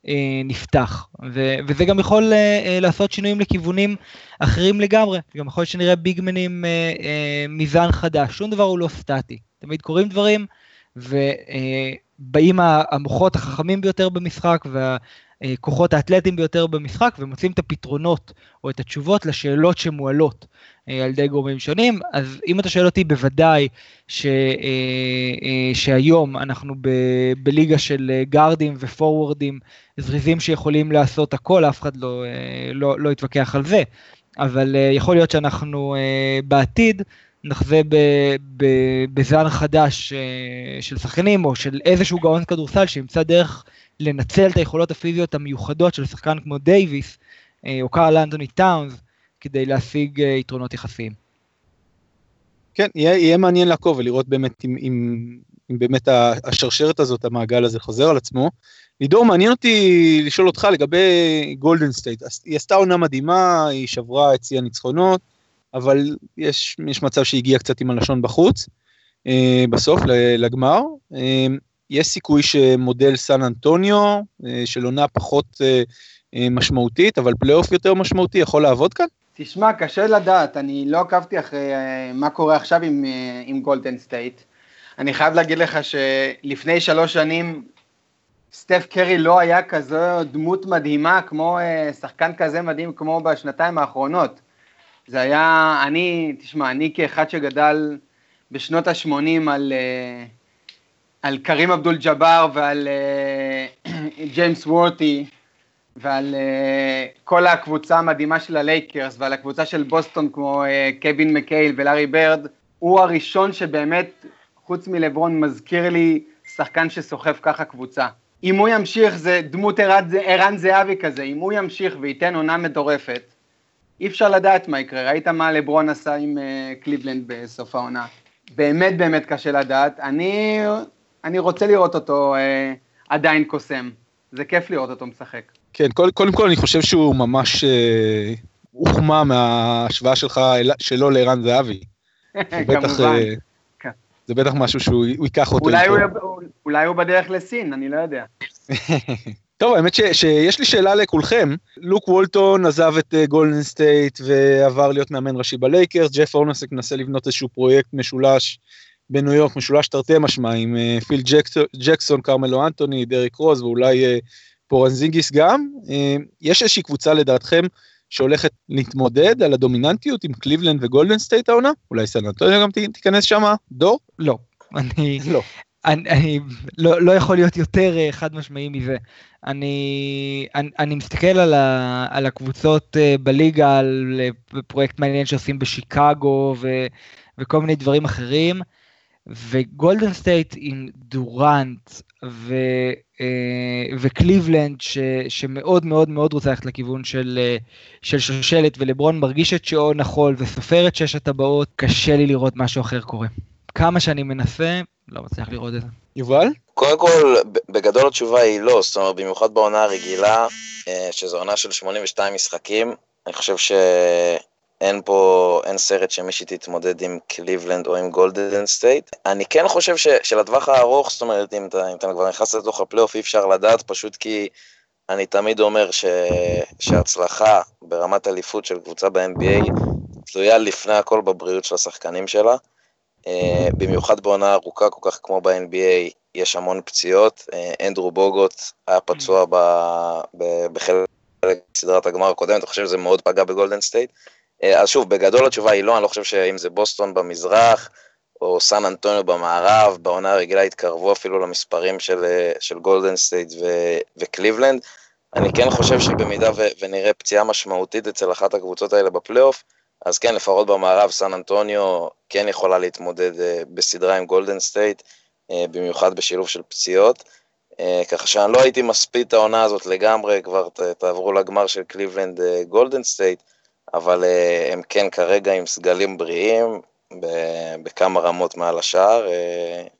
S2: אה, נפתח, ו- וזה גם יכול אה, לעשות שינויים לכיוונים אחרים לגמרי, גם יכול להיות שנראה ביגמנים אה, אה, מזן חדש, שום דבר הוא לא סטטי. תמיד קורים דברים, ובאים המוחות החכמים ביותר במשחק והכוחות האתלטיים ביותר במשחק ומוצאים את הפתרונות או את התשובות לשאלות שמועלות אה, על ידי גורמים שונים. אז אם אתה שואל אותי, בוודאי ש, אה, אה, שהיום אנחנו ב, בליגה של גארדים ופורוורדים זריזים שיכולים לעשות הכל, אף אחד לא, לא, לא יתווכח על זה. אבל יכול להיות שאנחנו בעתיד נחווה בזן חדש אה, של שחקנים, או של איזשהו גאון כדורסל שימצא דרך לנצל את היכולות הפיזיות המיוחדות של שחקן כמו דייוויס, אה, או קארל אנטוני טאונס, כדי להשיג אה, יתרונות יחסיים.
S1: כן, יהיה, יהיה מעניין לעקוב ולראות באמת אם, אם, אם באמת השרשרת הזאת, המעגל הזה חוזר על עצמו. לידור, מעניין אותי לשאול אותך לגבי גולדן סטייט. היא עשתה עונה מדהימה, היא שברה את שיא הניצחונות, אבל יש, יש מצב שהגיע קצת עם הלשון בחוץ, אה, בסוף לגמר. אה, יש סיכוי שמודל סן אנטוניו, אה, של עונה פחות אה, אה, משמעותית, אבל פלייאוף יותר משמעותי, יכול לעבוד כאן?
S4: תשמע, קשה לדעת, אני לא עקבתי אחרי אה, מה קורה עכשיו עם, אה, עם גולדן סטייט. אני חייב להגיד לך שלפני שלוש שנים סטף קרי לא היה כזו דמות מדהימה כמו אה, שחקן כזה מדהים כמו בשנתיים האחרונות. זה היה, אני, תשמע, אני כאחד שגדל בשנות ה-80 על, אה, על קרים אבדול ג'אבר ועל אה, ג'יימס וורטי ועל אה, כל הקבוצה המדהימה של הלייקרס ועל הקבוצה של בוסטון כמו קווין מקייל ולארי ברד, הוא הראשון שבאמת, חוץ מלברון, מזכיר לי שחקן שסוחב ככה קבוצה. אם הוא ימשיך, זה דמות ערן זהבי כזה, אם הוא ימשיך וייתן עונה מטורפת, אי אפשר לדעת מה יקרה, ראית מה לברון עשה עם uh, קליבלנד בסוף העונה. באמת באמת קשה לדעת, אני, אני רוצה לראות אותו uh, עדיין קוסם, זה כיף לראות אותו משחק.
S1: כן, קודם כל, כל אני חושב שהוא ממש uh, הוחמא מההשוואה שלך, שלו לערן זהבי.
S4: כמובן.
S1: כן. זה בטח משהו שהוא ייקח אותו
S4: אולי הוא, אולי הוא בדרך לסין, אני לא יודע.
S1: טוב, האמת ש, שיש לי שאלה לכולכם. לוק וולטון עזב את גולדן אה, סטייט ועבר להיות מאמן ראשי בלייקרס, ג'ף הורנסק מנסה לבנות איזשהו פרויקט משולש בניו יורק, משולש תרתי משמע, עם אה, פיל ג'קסון, ג'קסון, קרמלו אנטוני, דריק רוז ואולי אה, פורזינגיס גם. אה, יש איזושהי קבוצה לדעתכם שהולכת להתמודד על הדומיננטיות עם קליבלנד וגולדן סטייט העונה? אולי סן אנטוניו גם תיכנס שמה? דור?
S2: לא. אני,
S1: לא.
S2: אני, אני לא, לא יכול להיות יותר אה, חד משמעי מזה. אני, אני, אני מסתכל על, ה, על הקבוצות אה, בליגה, על אה, פרויקט מעניין שעושים בשיקגו ו, וכל מיני דברים אחרים, וגולדן סטייט עם דורנט ו, וקליבלנד ש, שמאוד מאוד מאוד רוצה ללכת לכיוון של, של שושלת, ולברון מרגיש את שעון החול וסופר את שש הטבעות, קשה לי לראות משהו אחר קורה. כמה שאני מנסה, לא מצליח לראות את זה.
S1: יובל?
S3: קודם כל, בגדול התשובה היא לא, זאת אומרת, במיוחד בעונה הרגילה, אה, שזו עונה של 82 משחקים, אני חושב שאין פה, אין סרט שמישהי תתמודד עם קליבלנד או עם גולדן סטייט. אני כן חושב ש, שלטווח הארוך, זאת אומרת, אם אתה, אם אתה כבר נכנס לתוך הפלייאוף, אי אפשר לדעת, פשוט כי אני תמיד אומר ש, שהצלחה ברמת אליפות של קבוצה ב-NBA תלויה לפני הכל בבריאות של השחקנים שלה. אה, במיוחד בעונה ארוכה כל כך כמו ב-NBA, יש המון פציעות. אה, אנדרו בוגוט היה פצוע בחלק סדרת הגמר הקודמת, אני חושב שזה מאוד פגע בגולדן סטייט. אה, אז שוב, בגדול התשובה היא לא, אני לא חושב שאם זה בוסטון במזרח, או סן אנטוניו במערב, בעונה הרגילה התקרבו אפילו למספרים של, של גולדן סטייט ו- וקליבלנד. אני כן חושב שבמידה ו- ונראה פציעה משמעותית אצל אחת הקבוצות האלה בפלייאוף, אז כן, לפחות במערב, סן אנטוניו כן יכולה להתמודד אה, בסדרה עם גולדן סטייט, אה, במיוחד בשילוב של פציעות. אה, ככה שאני לא הייתי מספיד את העונה הזאת לגמרי, כבר תעברו לגמר של קליבלנד גולדן סטייט, אבל הם כן כרגע עם סגלים בריאים, בכמה רמות מעל השאר,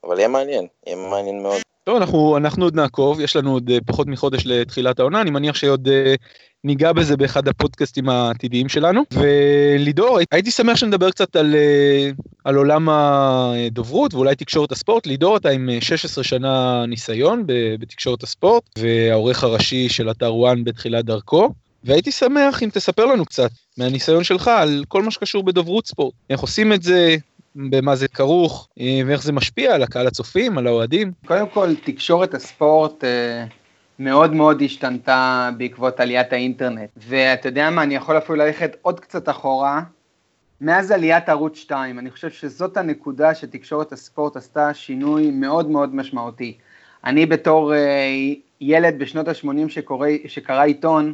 S3: אבל יהיה מעניין, יהיה מעניין מאוד.
S1: טוב, אנחנו, אנחנו עוד נעקוב, יש לנו עוד פחות מחודש לתחילת העונה, אני מניח שעוד ניגע בזה באחד הפודקאסטים העתידיים שלנו. ולידור, הייתי שמח שנדבר קצת על, אה, על עולם הדוברות ואולי תקשורת הספורט. לידור, אתה עם 16 שנה ניסיון בתקשורת הספורט, והעורך הראשי של אתר וואן בתחילת דרכו. והייתי שמח אם תספר לנו קצת מהניסיון שלך על כל מה שקשור בדוברות ספורט. איך עושים את זה, במה זה כרוך, אה, ואיך זה משפיע על הקהל הצופים, על האוהדים.
S4: קודם כל, תקשורת הספורט... אה, מאוד מאוד השתנתה בעקבות עליית האינטרנט. ואתה יודע מה, אני יכול אפילו ללכת עוד קצת אחורה. מאז עליית ערוץ 2, אני חושב שזאת הנקודה שתקשורת הספורט עשתה שינוי מאוד מאוד משמעותי. אני בתור uh, ילד בשנות ה-80 שקרא עיתון,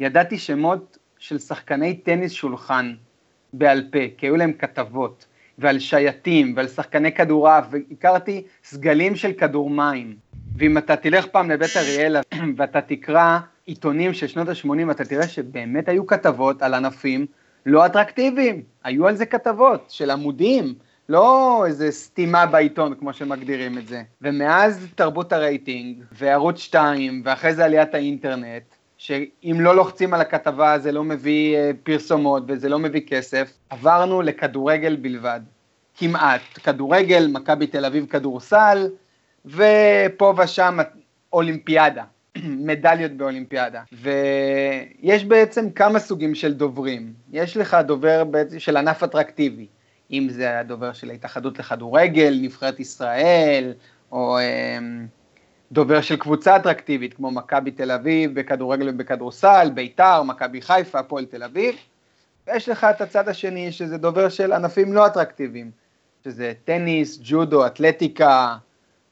S4: ידעתי שמות של שחקני טניס שולחן בעל פה, כי היו להם כתבות, ועל שייטים, ועל שחקני כדורעף, והכרתי סגלים של כדור מים. ואם אתה תלך פעם לבית אריאלה ואתה תקרא עיתונים של שנות ה-80, אתה תראה שבאמת היו כתבות על ענפים לא אטרקטיביים, היו על זה כתבות של עמודים, לא איזה סתימה בעיתון כמו שמגדירים את זה. ומאז תרבות הרייטינג, וערוץ 2, ואחרי זה עליית האינטרנט, שאם לא לוחצים על הכתבה זה לא מביא אה, פרסומות וזה לא מביא כסף, עברנו לכדורגל בלבד. כמעט. כדורגל, מכבי תל אביב כדורסל, ופה ושם אולימפיאדה, מדליות באולימפיאדה. ויש בעצם כמה סוגים של דוברים. יש לך דובר של ענף אטרקטיבי, אם זה הדובר של ההתאחדות לכדורגל, נבחרת ישראל, או אמ, דובר של קבוצה אטרקטיבית, כמו מכבי תל אביב בכדורגל ובכדורסל, ביתר, מכבי חיפה, הפועל תל אביב. ויש לך את הצד השני, שזה דובר של ענפים לא אטרקטיביים, שזה טניס, ג'ודו, אתלטיקה,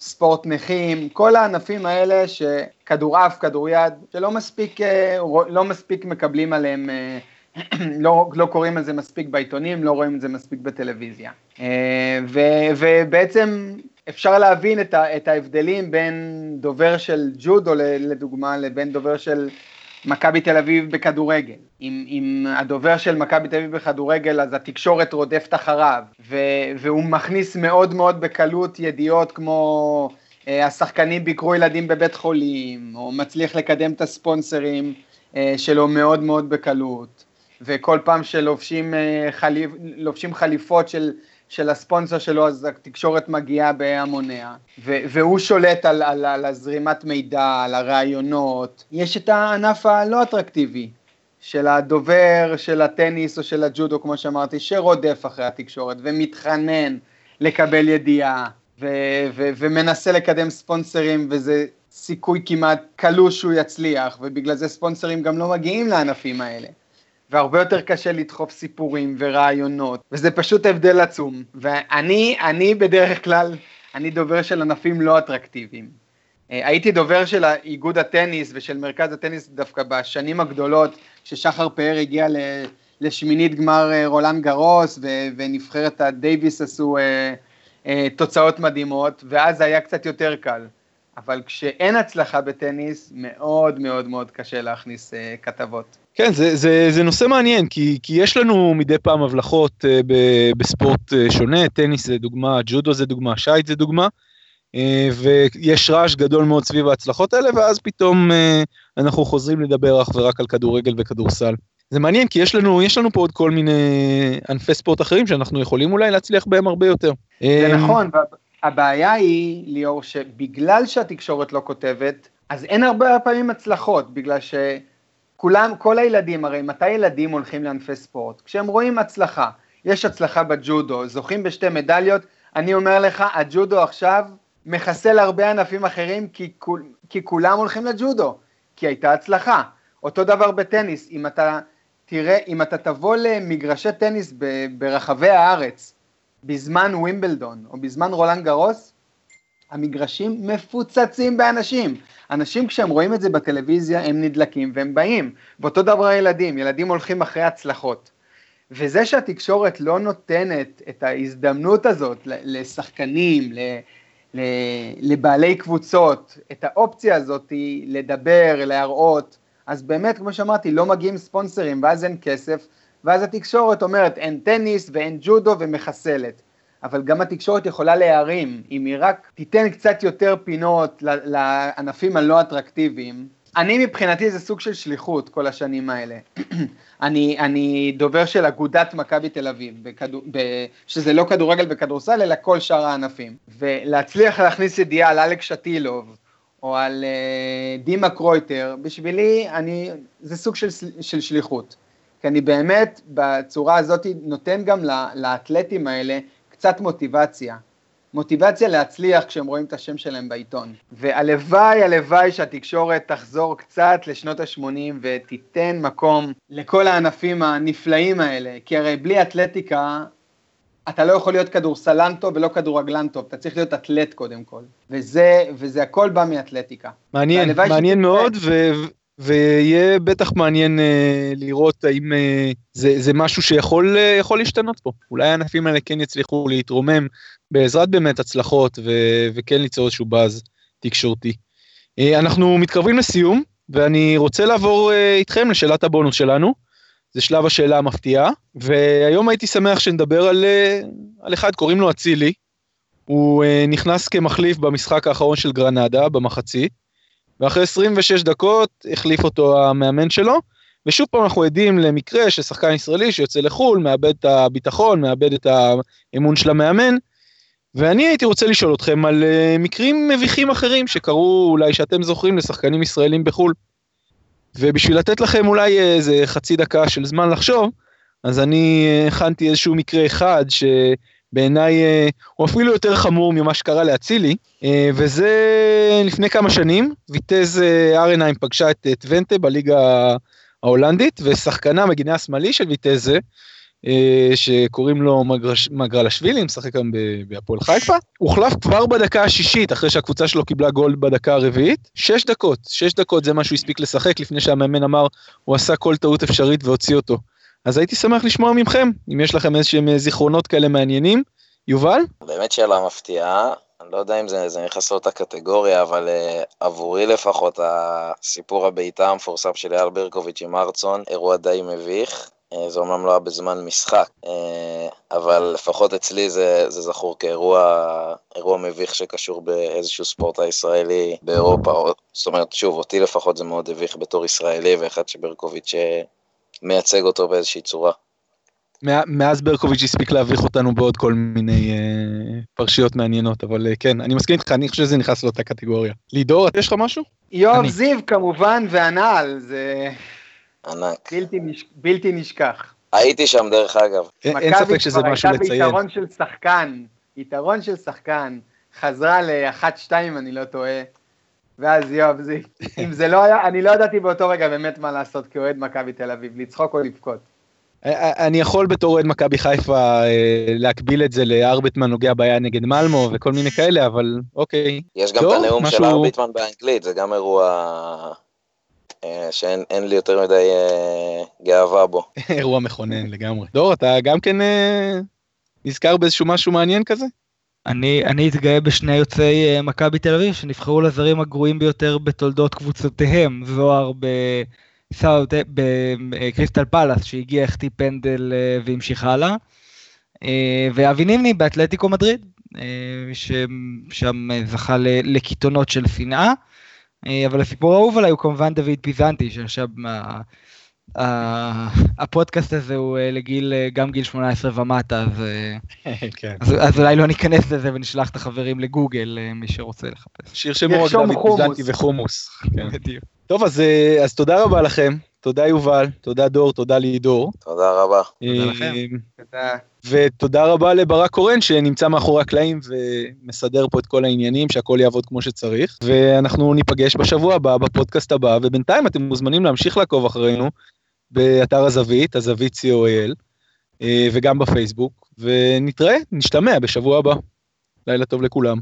S4: ספורט נכים, כל הענפים האלה שכדורעף, כדוריד, שלא מספיק, אה, לא מספיק מקבלים עליהם, אה, לא, לא קוראים על זה מספיק בעיתונים, לא רואים את זה מספיק בטלוויזיה. אה, ו, ובעצם אפשר להבין את, ה, את ההבדלים בין דובר של ג'ודו לדוגמה לבין דובר של מכבי תל אביב בכדורגל. אם, אם הדובר של מכבי תל אביב בכדורגל, אז התקשורת רודפת אחריו, ו, והוא מכניס מאוד מאוד בקלות ידיעות כמו אה, השחקנים ביקרו ילדים בבית חולים, או מצליח לקדם את הספונסרים אה, שלו מאוד מאוד בקלות, וכל פעם שלובשים אה, חליפ, חליפות של, של הספונסר שלו, אז התקשורת מגיעה בהמוניה, והוא שולט על, על, על הזרימת מידע, על הרעיונות. יש את הענף הלא אטרקטיבי, של הדובר של הטניס או של הג'ודו, כמו שאמרתי, שרודף אחרי התקשורת ומתחנן לקבל ידיעה, ו- ו- ומנסה לקדם ספונסרים, וזה סיכוי כמעט קלוש שהוא יצליח, ובגלל זה ספונסרים גם לא מגיעים לענפים האלה. והרבה יותר קשה לדחוף סיפורים ורעיונות, וזה פשוט הבדל עצום. ואני, אני בדרך כלל, אני דובר של ענפים לא אטרקטיביים. אה, הייתי דובר של איגוד הטניס ושל מרכז הטניס דווקא בשנים הגדולות, כששחר פאר הגיע לשמינית גמר אה, רולאן גארוס, ונבחרת הדייוויס עשו אה, תוצאות מדהימות, ואז היה קצת יותר קל. אבל כשאין הצלחה בטניס, מאוד מאוד מאוד קשה להכניס כתבות.
S1: כן, זה, זה, זה נושא מעניין, כי, כי יש לנו מדי פעם הבלחות uh, ב, בספורט uh, שונה, טניס זה דוגמה, ג'ודו זה דוגמה, שייט זה דוגמה, uh, ויש רעש גדול מאוד סביב ההצלחות האלה, ואז פתאום uh, אנחנו חוזרים לדבר אך ורק על כדורגל וכדורסל. זה מעניין, כי יש לנו, יש לנו פה עוד כל מיני ענפי ספורט אחרים שאנחנו יכולים אולי להצליח בהם הרבה יותר.
S4: זה נכון, הבעיה היא, ליאור, שבגלל שהתקשורת לא כותבת, אז אין הרבה פעמים הצלחות, בגלל ש... כולם, כל הילדים, הרי מתי ילדים הולכים לענפי ספורט? כשהם רואים הצלחה. יש הצלחה בג'ודו, זוכים בשתי מדליות, אני אומר לך, הג'ודו עכשיו מחסל הרבה ענפים אחרים כי, כי כולם הולכים לג'ודו, כי הייתה הצלחה. אותו דבר בטניס, אם אתה תראה, אם אתה תבוא למגרשי טניס ברחבי הארץ בזמן ווימבלדון או בזמן רולנד גרוס, המגרשים מפוצצים באנשים. אנשים כשהם רואים את זה בטלוויזיה הם נדלקים והם באים. ואותו דבר הילדים, ילדים הולכים אחרי הצלחות. וזה שהתקשורת לא נותנת את ההזדמנות הזאת לשחקנים, לבעלי קבוצות, את האופציה הזאת לדבר, להראות, אז באמת, כמו שאמרתי, לא מגיעים ספונסרים ואז אין כסף, ואז התקשורת אומרת אין טניס ואין ג'ודו ומחסלת. אבל גם התקשורת יכולה להרים, אם היא רק תיתן קצת יותר פינות לענפים הלא אטרקטיביים. אני מבחינתי זה סוג של שליחות כל השנים האלה. אני, אני דובר של אגודת מכבי תל אביב, בכדור, ב, שזה לא כדורגל וכדורסל, אלא כל שאר הענפים. ולהצליח להכניס ידיעה על אלכס שטילוב, או על uh, דימה קרויטר, בשבילי אני, זה סוג של, של שליחות. כי אני באמת בצורה הזאת נותן גם לאתלטים האלה קצת מוטיבציה. מוטיבציה להצליח כשהם רואים את השם שלהם בעיתון. והלוואי, הלוואי שהתקשורת תחזור קצת לשנות ה-80 ותיתן מקום לכל הענפים הנפלאים האלה, כי הרי בלי אתלטיקה אתה לא יכול להיות כדורסלן טוב ולא כדורגלן טוב, אתה צריך להיות אתלט קודם כל. וזה, וזה הכל בא מאתלטיקה.
S1: מעניין, מעניין מאוד, ו... ויהיה בטח מעניין אה, לראות האם אה, זה, זה משהו שיכול אה, להשתנות פה. אולי הענפים האלה כן יצליחו להתרומם בעזרת באמת הצלחות ו, וכן ליצור איזשהו באז תקשורתי. אנחנו מתקרבים לסיום, ואני רוצה לעבור איתכם לשאלת הבונוס שלנו. זה שלב השאלה המפתיעה, והיום הייתי שמח שנדבר על, על אחד, קוראים לו אצילי. הוא נכנס כמחליף במשחק האחרון של גרנדה, במחצית. ואחרי 26 דקות החליף אותו המאמן שלו, ושוב פעם אנחנו עדים למקרה של שחקן ישראלי שיוצא לחו"ל, מאבד את הביטחון, מאבד את האמון של המאמן, ואני הייתי רוצה לשאול אתכם על uh, מקרים מביכים אחרים שקרו אולי שאתם זוכרים לשחקנים ישראלים בחו"ל. ובשביל לתת לכם אולי איזה חצי דקה של זמן לחשוב, אז אני הכנתי איזשהו מקרה אחד ש... בעיניי אה, הוא אפילו יותר חמור ממה שקרה לאצילי, אה, וזה לפני כמה שנים, ויטז ארנהיים פגשה את טוונטה בליגה ההולנדית, ושחקנה מגינה השמאלי של ויטזה, אה, שקוראים לו מגרש, מגרלשווילי, משחק היום בהפועל חיפה, הוחלף כבר בדקה השישית, אחרי שהקבוצה שלו קיבלה גול בדקה הרביעית, שש דקות, שש דקות זה מה שהוא הספיק לשחק לפני שהמאמן אמר, הוא עשה כל טעות אפשרית והוציא אותו. אז הייתי שמח לשמוע מכם, אם יש לכם איזשהם זיכרונות כאלה מעניינים. יובל?
S3: באמת שאלה מפתיעה, אני לא יודע אם זה, זה נכנס לאותה קטגוריה, אבל uh, עבורי לפחות, הסיפור הבעיטה המפורסם של אייל ברקוביץ' עם ארצון, אירוע די מביך. Uh, זה אומנם לא היה בזמן משחק, uh, אבל לפחות אצלי זה, זה זכור כאירוע מביך שקשור באיזשהו ספורטאי ישראלי באירופה. זאת אומרת, שוב, אותי לפחות זה מאוד הביך בתור ישראלי, ואחד שברקוביץ' מייצג אותו באיזושהי צורה.
S1: מאז ברקוביץ' הספיק להביך אותנו בעוד כל מיני אה, פרשיות מעניינות, אבל אה, כן, אני מסכים איתך, אני חושב שזה נכנס לאותה קטגוריה. לידור, יש לך משהו?
S4: יואב
S2: אני.
S4: זיו כמובן, והנעל, זה
S3: ענק.
S4: בלתי, נש... בלתי נשכח.
S3: הייתי שם דרך אגב.
S1: אין אין ספק שזה משהו
S4: מכבי כבר
S1: לציין.
S4: הייתה ביתרון של שחקן, יתרון של שחקן, חזרה ל-1-2 אם אני לא טועה, ואז יואב זיו, אם זה לא היה, אני לא ידעתי באותו רגע באמת מה לעשות כאוהד מכבי תל אביב, לצחוק או לבכות.
S1: אני יכול בתור אוהד מכבי חיפה אה, להקביל את זה לארבטמן נוגע ביד נגד מלמו וכל מיני כאלה, אבל אוקיי.
S3: יש גם את הנאום של ארביטמן באנגלית, זה גם אירוע אה, שאין אין לי יותר מדי אה, גאווה בו.
S1: אירוע מכונן לגמרי. דור, אתה גם כן נזכר באיזשהו משהו מעניין כזה?
S2: אני, אני אתגאה בשני יוצאי אה, מכבי תל אביב שנבחרו לזרים הגרועים ביותר בתולדות קבוצותיהם, זוהר בסאוט, בקריסטל פלאס שהגיע, החטיא פנדל אה, והמשיך הלאה, אה, ואבי נימני באתלטיקו מדריד, אה, ששם אה, זכה לקיתונות של שנאה, אה, אבל הסיפור האהוב עליי הוא כמובן דוד פיזנטי, שעכשיו ה- הפודקאסט הזה הוא אה, לגיל, אה, גם גיל 18 ומטה, אז...
S1: כן.
S2: אז, אז אולי לא ניכנס לזה ונשלח את החברים לגוגל, מי שרוצה לחפש.
S1: שירשמו רק דוד. פיזנטי וחומוס. כן. טוב, אז, אז תודה רבה לכם. תודה יובל, תודה דור, תודה לידור.
S3: תודה רבה.
S2: תודה לכם.
S1: אה,
S4: תודה.
S1: ותודה רבה לברק קורן שנמצא מאחורי הקלעים ומסדר פה את כל העניינים, שהכל יעבוד כמו שצריך. ואנחנו ניפגש בשבוע הבא בפודקאסט הבא, ובינתיים אתם מוזמנים להמשיך לעקוב אחרינו באתר הזווית, הזווית co.il, אה, וגם בפייסבוק, ונתראה, נשתמע בשבוע הבא. לילה טוב לכולם.